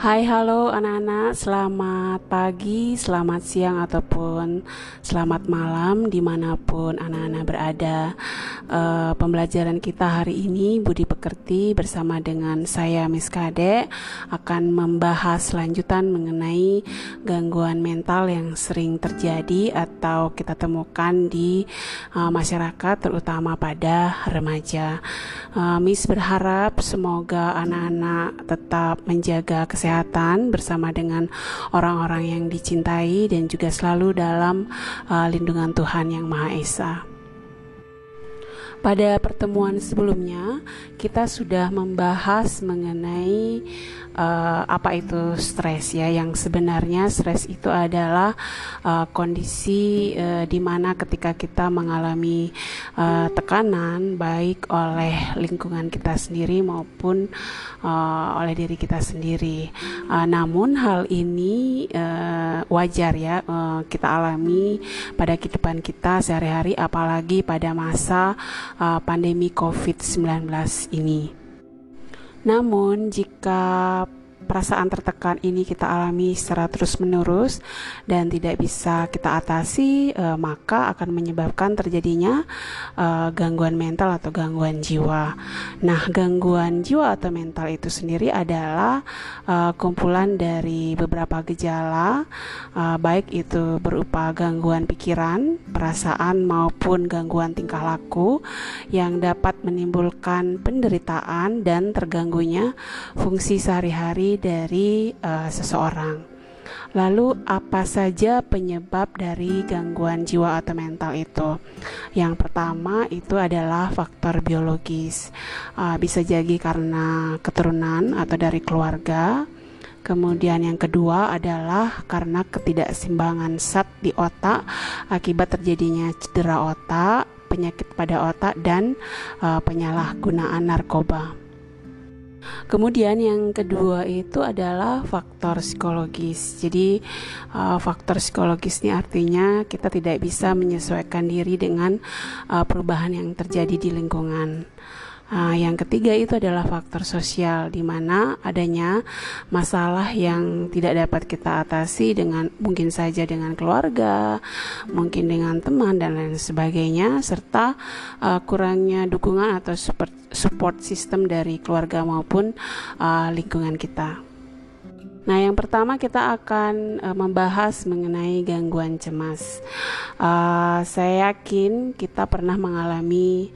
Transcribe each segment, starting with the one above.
Hai halo anak-anak, selamat pagi, selamat siang ataupun selamat malam di mana pun anak-anak berada. Uh, Pembelajaran kita hari ini Budi Pekerti bersama dengan saya Miss Kade Akan membahas lanjutan mengenai gangguan mental yang sering terjadi Atau kita temukan di uh, masyarakat terutama pada remaja. Uh, Miss berharap semoga anak-anak tetap menjaga kesehatan kesehatan bersama dengan orang-orang yang dicintai dan juga selalu dalam uh, lindungan Tuhan yang Maha Esa. Pada pertemuan sebelumnya, kita sudah membahas mengenai uh, apa itu stres ya? Yang sebenarnya stres itu adalah uh, kondisi uh, di mana ketika kita mengalami uh, tekanan baik oleh lingkungan kita sendiri maupun uh, oleh diri kita sendiri. Uh, namun hal ini uh, wajar ya uh, kita alami pada kehidupan kita sehari-hari apalagi pada masa uh, pandemi COVID-19 ini namun, jika perasaan tertekan ini kita alami secara terus-menerus dan tidak bisa kita atasi, e, maka akan menyebabkan terjadinya e, gangguan mental atau gangguan jiwa. Nah, gangguan jiwa atau mental itu sendiri adalah e, kumpulan dari beberapa gejala, e, baik itu berupa gangguan pikiran, perasaan, maupun gangguan tingkah laku yang dapat menimbulkan penderitaan dan terganggunya fungsi sehari-hari dari uh, seseorang. Lalu, apa saja penyebab dari gangguan jiwa atau mental itu? Yang pertama itu adalah faktor biologis, uh, bisa jadi karena keturunan atau dari keluarga. Kemudian, yang kedua adalah karena ketidakseimbangan zat di otak akibat terjadinya cedera otak, penyakit pada otak, dan uh, penyalahgunaan narkoba. Kemudian yang kedua itu adalah faktor psikologis. Jadi uh, faktor psikologis ini artinya kita tidak bisa menyesuaikan diri dengan uh, perubahan yang terjadi di lingkungan. Uh, yang ketiga itu adalah faktor sosial, di mana adanya masalah yang tidak dapat kita atasi dengan mungkin saja dengan keluarga, mungkin dengan teman dan lain sebagainya, serta uh, kurangnya dukungan atau support, support system dari keluarga maupun uh, lingkungan kita. Nah, yang pertama kita akan uh, membahas mengenai gangguan cemas. Uh, saya yakin kita pernah mengalami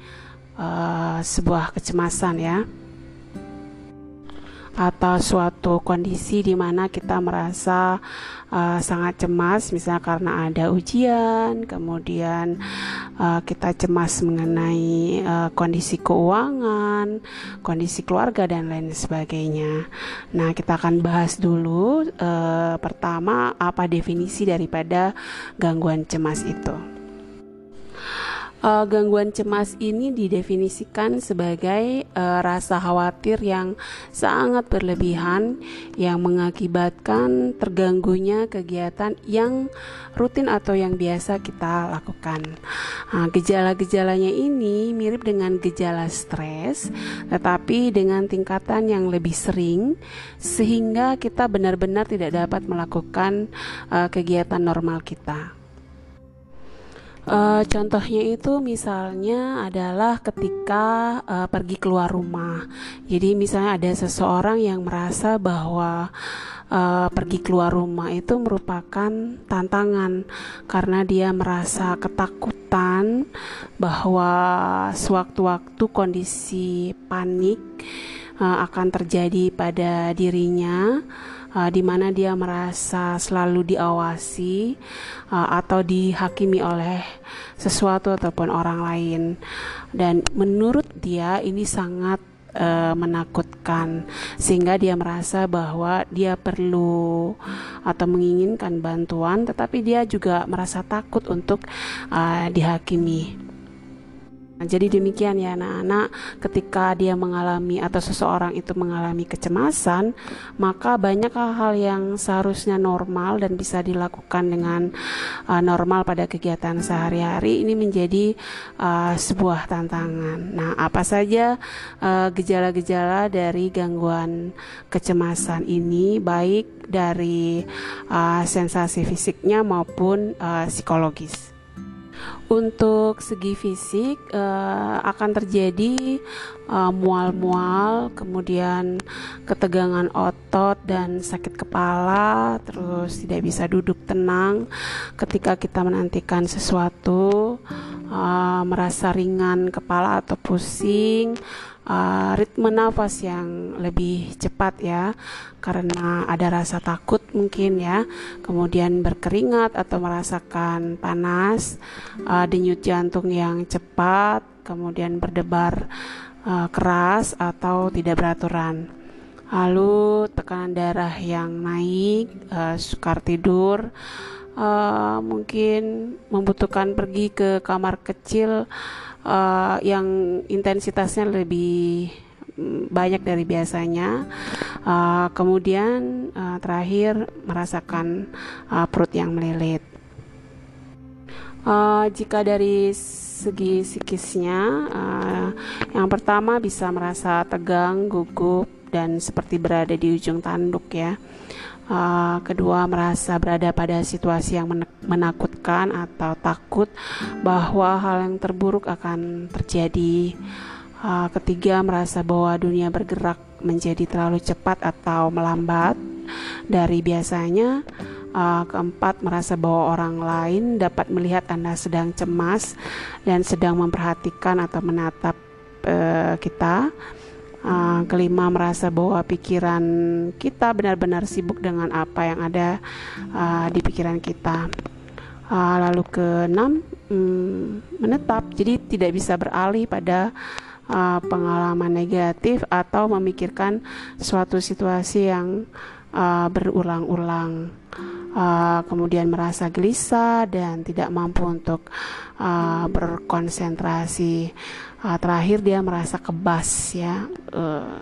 uh, sebuah kecemasan ya. Atau suatu kondisi di mana kita merasa uh, sangat cemas misalnya karena ada ujian kemudian uh, kita cemas mengenai uh, kondisi keuangan kondisi keluarga dan lain sebagainya. Nah kita akan bahas dulu uh, pertama apa definisi daripada gangguan cemas itu uh, gangguan cemas ini didefinisikan sebagai uh, rasa khawatir yang sangat berlebihan yang mengakibatkan terganggunya kegiatan yang rutin atau yang biasa kita lakukan. Nah, gejala-gejalanya ini mirip dengan gejala stres, tetapi dengan tingkatan yang lebih sering, sehingga kita benar-benar tidak dapat melakukan uh, kegiatan normal kita. Uh, contohnya itu misalnya adalah ketika uh, pergi keluar rumah. Jadi misalnya ada seseorang yang merasa bahwa uh, pergi keluar rumah itu merupakan tantangan karena dia merasa ketakutan bahwa sewaktu-waktu kondisi panik uh, akan terjadi pada dirinya uh, di mana dia merasa selalu diawasi uh, atau dihakimi oleh sesuatu ataupun orang lain. Dan menurut dia ini sangat uh, menakutkan sehingga dia merasa bahwa dia perlu atau menginginkan bantuan tetapi dia juga merasa takut untuk uh, dihakimi Nah, jadi demikian ya anak-anak, ketika dia mengalami atau seseorang itu mengalami kecemasan, maka banyak hal-hal yang seharusnya normal dan bisa dilakukan dengan uh, normal pada kegiatan sehari-hari ini menjadi uh, sebuah tantangan. Nah, apa saja uh, gejala-gejala dari gangguan kecemasan ini baik dari uh, sensasi fisiknya maupun uh, psikologis. Untuk segi fisik uh, akan terjadi eh, mual-mual, kemudian ketegangan otot dan sakit kepala, terus tidak bisa duduk tenang ketika kita menantikan sesuatu, uh, merasa ringan kepala atau pusing uh, ritme nafas yang lebih cepat ya karena ada rasa takut mungkin ya kemudian berkeringat atau merasakan panas uh, denyut jantung yang cepat kemudian berdebar uh, keras atau tidak beraturan. Lalu tekanan darah yang naik uh, sukar tidur uh, mungkin membutuhkan pergi ke kamar kecil uh, yang intensitasnya lebih mm, banyak dari biasanya. Uh, kemudian uh, terakhir merasakan uh, perut yang melilit. Uh, jika dari segi psikisnya, uh, yang pertama bisa merasa tegang, gugup, dan seperti berada di ujung tanduk ya. Uh, kedua, merasa berada pada situasi yang menakutkan atau takut bahwa hal yang terburuk akan terjadi. Uh, ketiga, merasa bahwa dunia bergerak menjadi terlalu cepat atau melambat dari biasanya. Uh, keempat, merasa bahwa orang lain dapat melihat Anda sedang cemas dan sedang memperhatikan atau menatap kita. Uh, kelima merasa bahwa pikiran kita benar-benar sibuk dengan apa yang ada uh, di pikiran kita. Uh, lalu keenam um, menetap, jadi tidak bisa beralih pada uh, pengalaman negatif atau memikirkan suatu situasi yang uh, berulang-ulang. Uh, kemudian merasa gelisah dan tidak mampu untuk uh, berkonsentrasi uh, terakhir dia merasa kebas ya. Uh,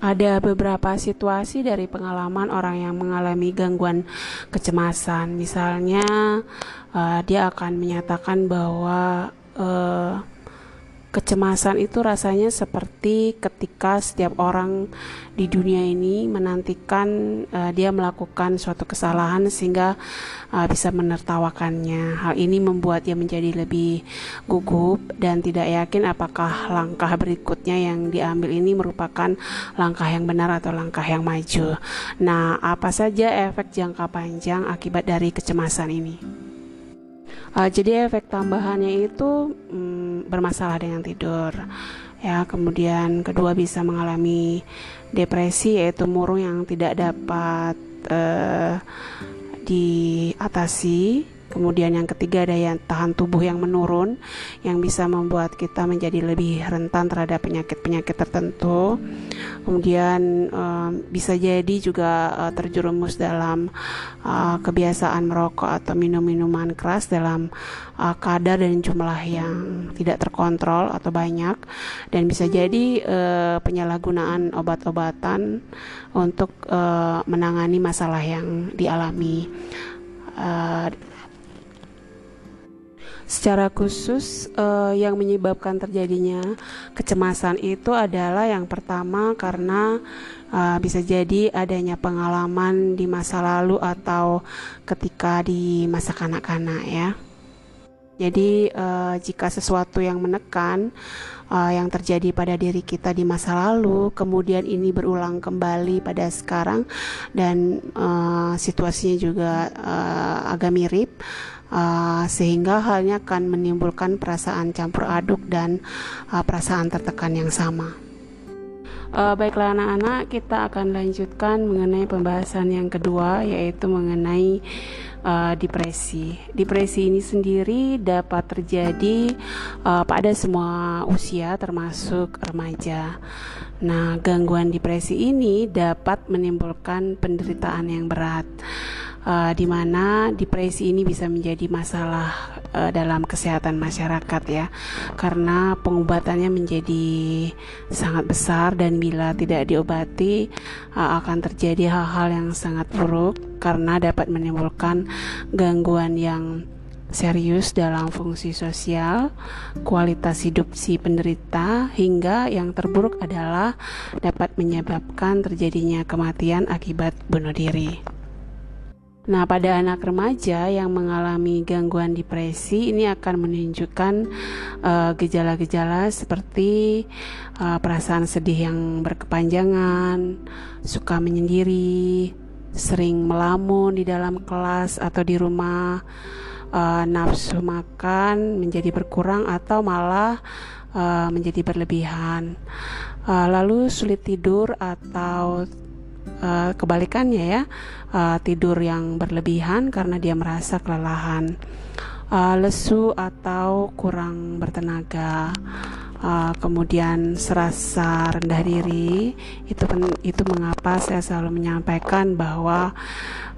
ada beberapa situasi dari pengalaman orang yang mengalami gangguan kecemasan. Misalnya uh, dia akan menyatakan bahwa uh, Kecemasan itu rasanya seperti ketika setiap orang di dunia ini menantikan uh, dia melakukan suatu kesalahan sehingga uh, bisa menertawakannya. Hal ini membuat dia menjadi lebih gugup dan tidak yakin apakah langkah berikutnya yang diambil ini merupakan langkah yang benar atau langkah yang maju. Nah, apa saja efek jangka panjang akibat dari kecemasan ini? Uh, jadi efek tambahannya itu um, bermasalah dengan tidur. Ya, kemudian kedua bisa mengalami depresi yaitu murung yang tidak dapat uh, diatasi Kemudian yang ketiga daya tahan tubuh yang menurun yang bisa membuat kita menjadi lebih rentan terhadap penyakit-penyakit tertentu. Kemudian um, bisa jadi juga uh, terjerumus dalam uh, kebiasaan merokok atau minum minuman keras dalam uh, kadar dan jumlah yang tidak terkontrol atau banyak dan bisa jadi penyalahgunaan obat-obatan untuk menangani masalah yang dialami. Secara khusus, uh, yang menyebabkan terjadinya kecemasan itu adalah yang pertama karena uh, bisa jadi adanya pengalaman di masa lalu atau ketika di masa kanak-kanak ya. Jadi uh, jika sesuatu yang menekan uh, yang terjadi pada diri kita di masa lalu, kemudian ini berulang kembali pada sekarang dan uh, situasinya juga uh, agak mirip, uh, sehingga halnya akan menimbulkan perasaan campur aduk dan uh, perasaan tertekan yang sama. Uh, baiklah anak-anak, kita akan lanjutkan mengenai pembahasan yang kedua yaitu mengenai uh, depresi. Depresi ini sendiri dapat terjadi uh, pada semua usia termasuk remaja. Nah, gangguan depresi ini dapat menimbulkan penderitaan yang berat uh, di mana depresi ini bisa menjadi masalah uh, dalam kesehatan masyarakat ya karena pengobatannya menjadi sangat besar dan bila tidak diobati uh, akan terjadi hal-hal yang sangat buruk karena dapat menimbulkan gangguan yang serius dalam fungsi sosial, kualitas hidup si penderita, hingga yang terburuk adalah dapat menyebabkan terjadinya kematian akibat bunuh diri. Nah, pada anak remaja yang mengalami gangguan depresi ini akan menunjukkan uh, gejala-gejala seperti uh, perasaan sedih yang berkepanjangan, suka menyendiri, sering melamun di dalam kelas atau di rumah, uh, nafsu makan menjadi berkurang atau malah uh, menjadi berlebihan, uh, lalu sulit tidur atau uh, kebalikannya ya uh, tidur yang berlebihan karena dia merasa kelelahan. Uh, lesu atau kurang bertenaga uh, kemudian serasa rendah diri itu itu mengapa saya selalu menyampaikan bahwa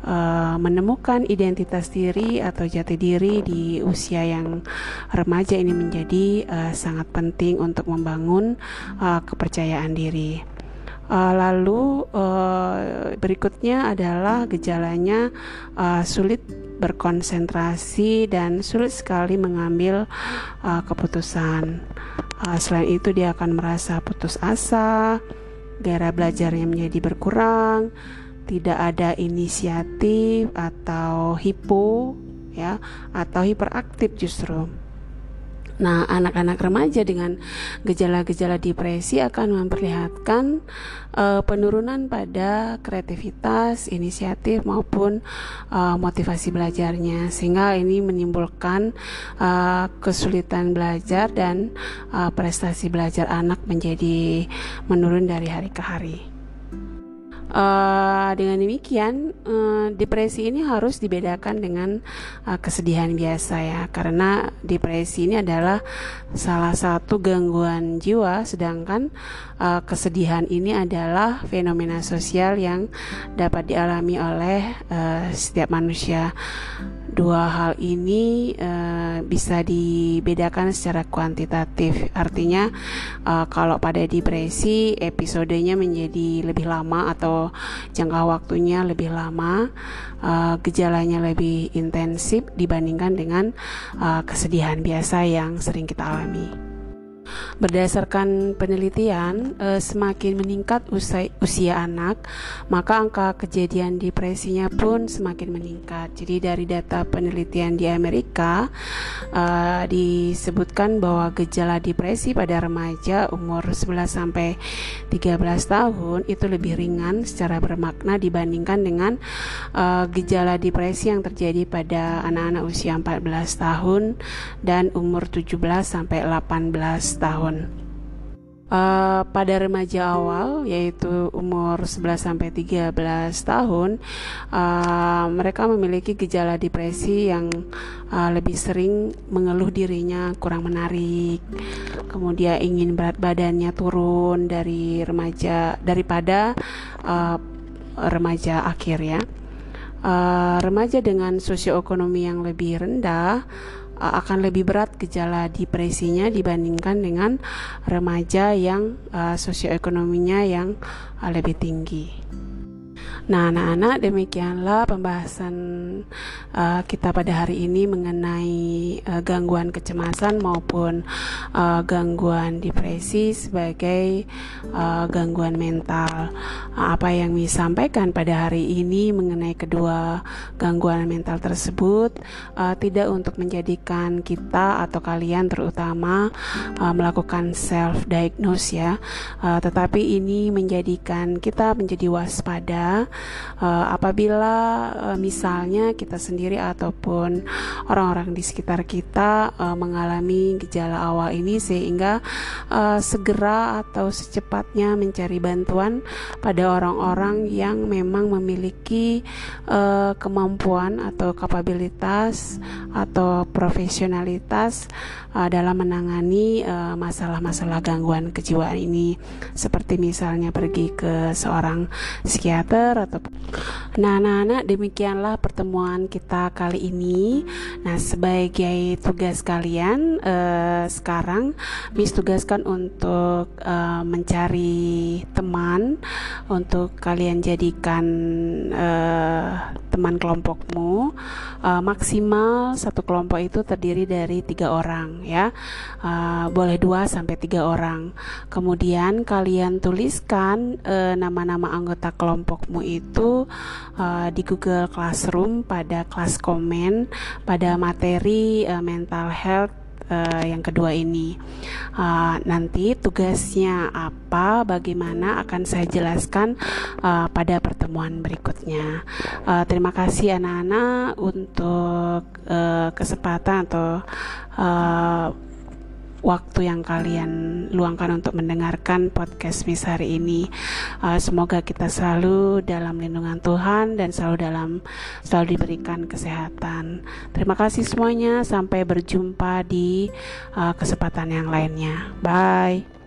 uh, menemukan identitas diri atau jati diri di usia yang remaja ini menjadi uh, sangat penting untuk membangun uh, kepercayaan diri. Uh, lalu uh, berikutnya adalah gejalanya uh, sulit berkonsentrasi dan sulit sekali mengambil uh, keputusan. Uh, selain itu dia akan merasa putus asa, gairah belajarnya menjadi berkurang, tidak ada inisiatif atau hipo ya atau hiperaktif justru. Nah, anak-anak remaja dengan gejala-gejala depresi akan memperlihatkan uh, penurunan pada kreativitas, inisiatif maupun uh, motivasi belajarnya, sehingga ini menimbulkan uh, kesulitan belajar dan prestasi belajar anak menjadi menurun dari hari ke hari. Uh, dengan demikian, uh, depresi ini harus dibedakan dengan uh, kesedihan biasa ya, karena depresi ini adalah salah satu gangguan jiwa, sedangkan uh, kesedihan ini adalah fenomena sosial yang dapat dialami oleh uh, setiap manusia dua hal ini uh, bisa dibedakan secara kuantitatif. Artinya uh, kalau pada depresi episodenya menjadi lebih lama atau jangka waktunya lebih lama, uh, gejalanya lebih intensif dibandingkan dengan kesedihan biasa yang sering kita alami. Berdasarkan penelitian, eh, semakin meningkat usia, anak, maka angka kejadian depresinya pun semakin meningkat. Jadi dari data penelitian di Amerika eh, disebutkan bahwa gejala depresi pada remaja umur 11 sampai 13 tahun itu lebih ringan secara bermakna dibandingkan dengan eh, gejala depresi yang terjadi pada anak-anak usia 14 tahun dan umur 17 sampai 18 tahun. Uh, pada remaja awal yaitu umur 11 sampai 13 tahun uh, mereka memiliki gejala depresi yang uh, lebih sering mengeluh dirinya kurang menarik kemudian ingin berat badannya turun dari remaja daripada uh, remaja akhir ya uh, remaja dengan sosioekonomi yang lebih rendah uh, akan lebih berat gejala depresinya dibandingkan dengan remaja yang uh, sosioekonominya yang uh, lebih tinggi. Nah, anak-anak, demikianlah pembahasan uh, kita pada hari ini mengenai uh, gangguan kecemasan maupun uh, gangguan depresi sebagai uh, gangguan mental. Uh, apa yang disampaikan pada hari ini mengenai kedua gangguan mental tersebut uh, tidak untuk menjadikan kita atau kalian terutama uh, melakukan self diagnose ya, uh, tetapi ini menjadikan kita menjadi waspada Uh, apabila uh, misalnya kita sendiri ataupun orang-orang di sekitar kita uh, mengalami gejala awal ini sehingga uh, segera atau secepatnya mencari bantuan pada orang-orang yang memang memiliki uh, kemampuan atau kapabilitas atau profesionalitas uh, dalam menangani masalah-masalah uh, gangguan kejiwaan ini. Seperti misalnya pergi ke seorang psikiater atau Nah, anak-anak demikianlah pertemuan kita kali ini. Nah, sebagai tugas kalian eh, sekarang Miss tugaskan untuk eh, mencari teman untuk kalian jadikan eh, teman kelompokmu. Eh, maksimal satu kelompok itu terdiri dari tiga orang ya. Eh, boleh dua sampai tiga orang. Kemudian kalian tuliskan eh, nama-nama anggota kelompokmu itu uh, di Google Classroom pada kelas komen pada materi uh, mental health uh, yang kedua ini. Uh, nanti tugasnya apa, bagaimana akan saya jelaskan uh, pada pertemuan berikutnya. Uh, terima kasih anak-anak untuk uh, kesempatan atau uh, waktu yang kalian luangkan untuk mendengarkan podcast Miss hari ini. Uh, semoga kita selalu dalam lindungan Tuhan dan selalu dalam selalu diberikan kesehatan. Terima kasih semuanya. Sampai berjumpa di uh, kesempatan yang lainnya. Bye.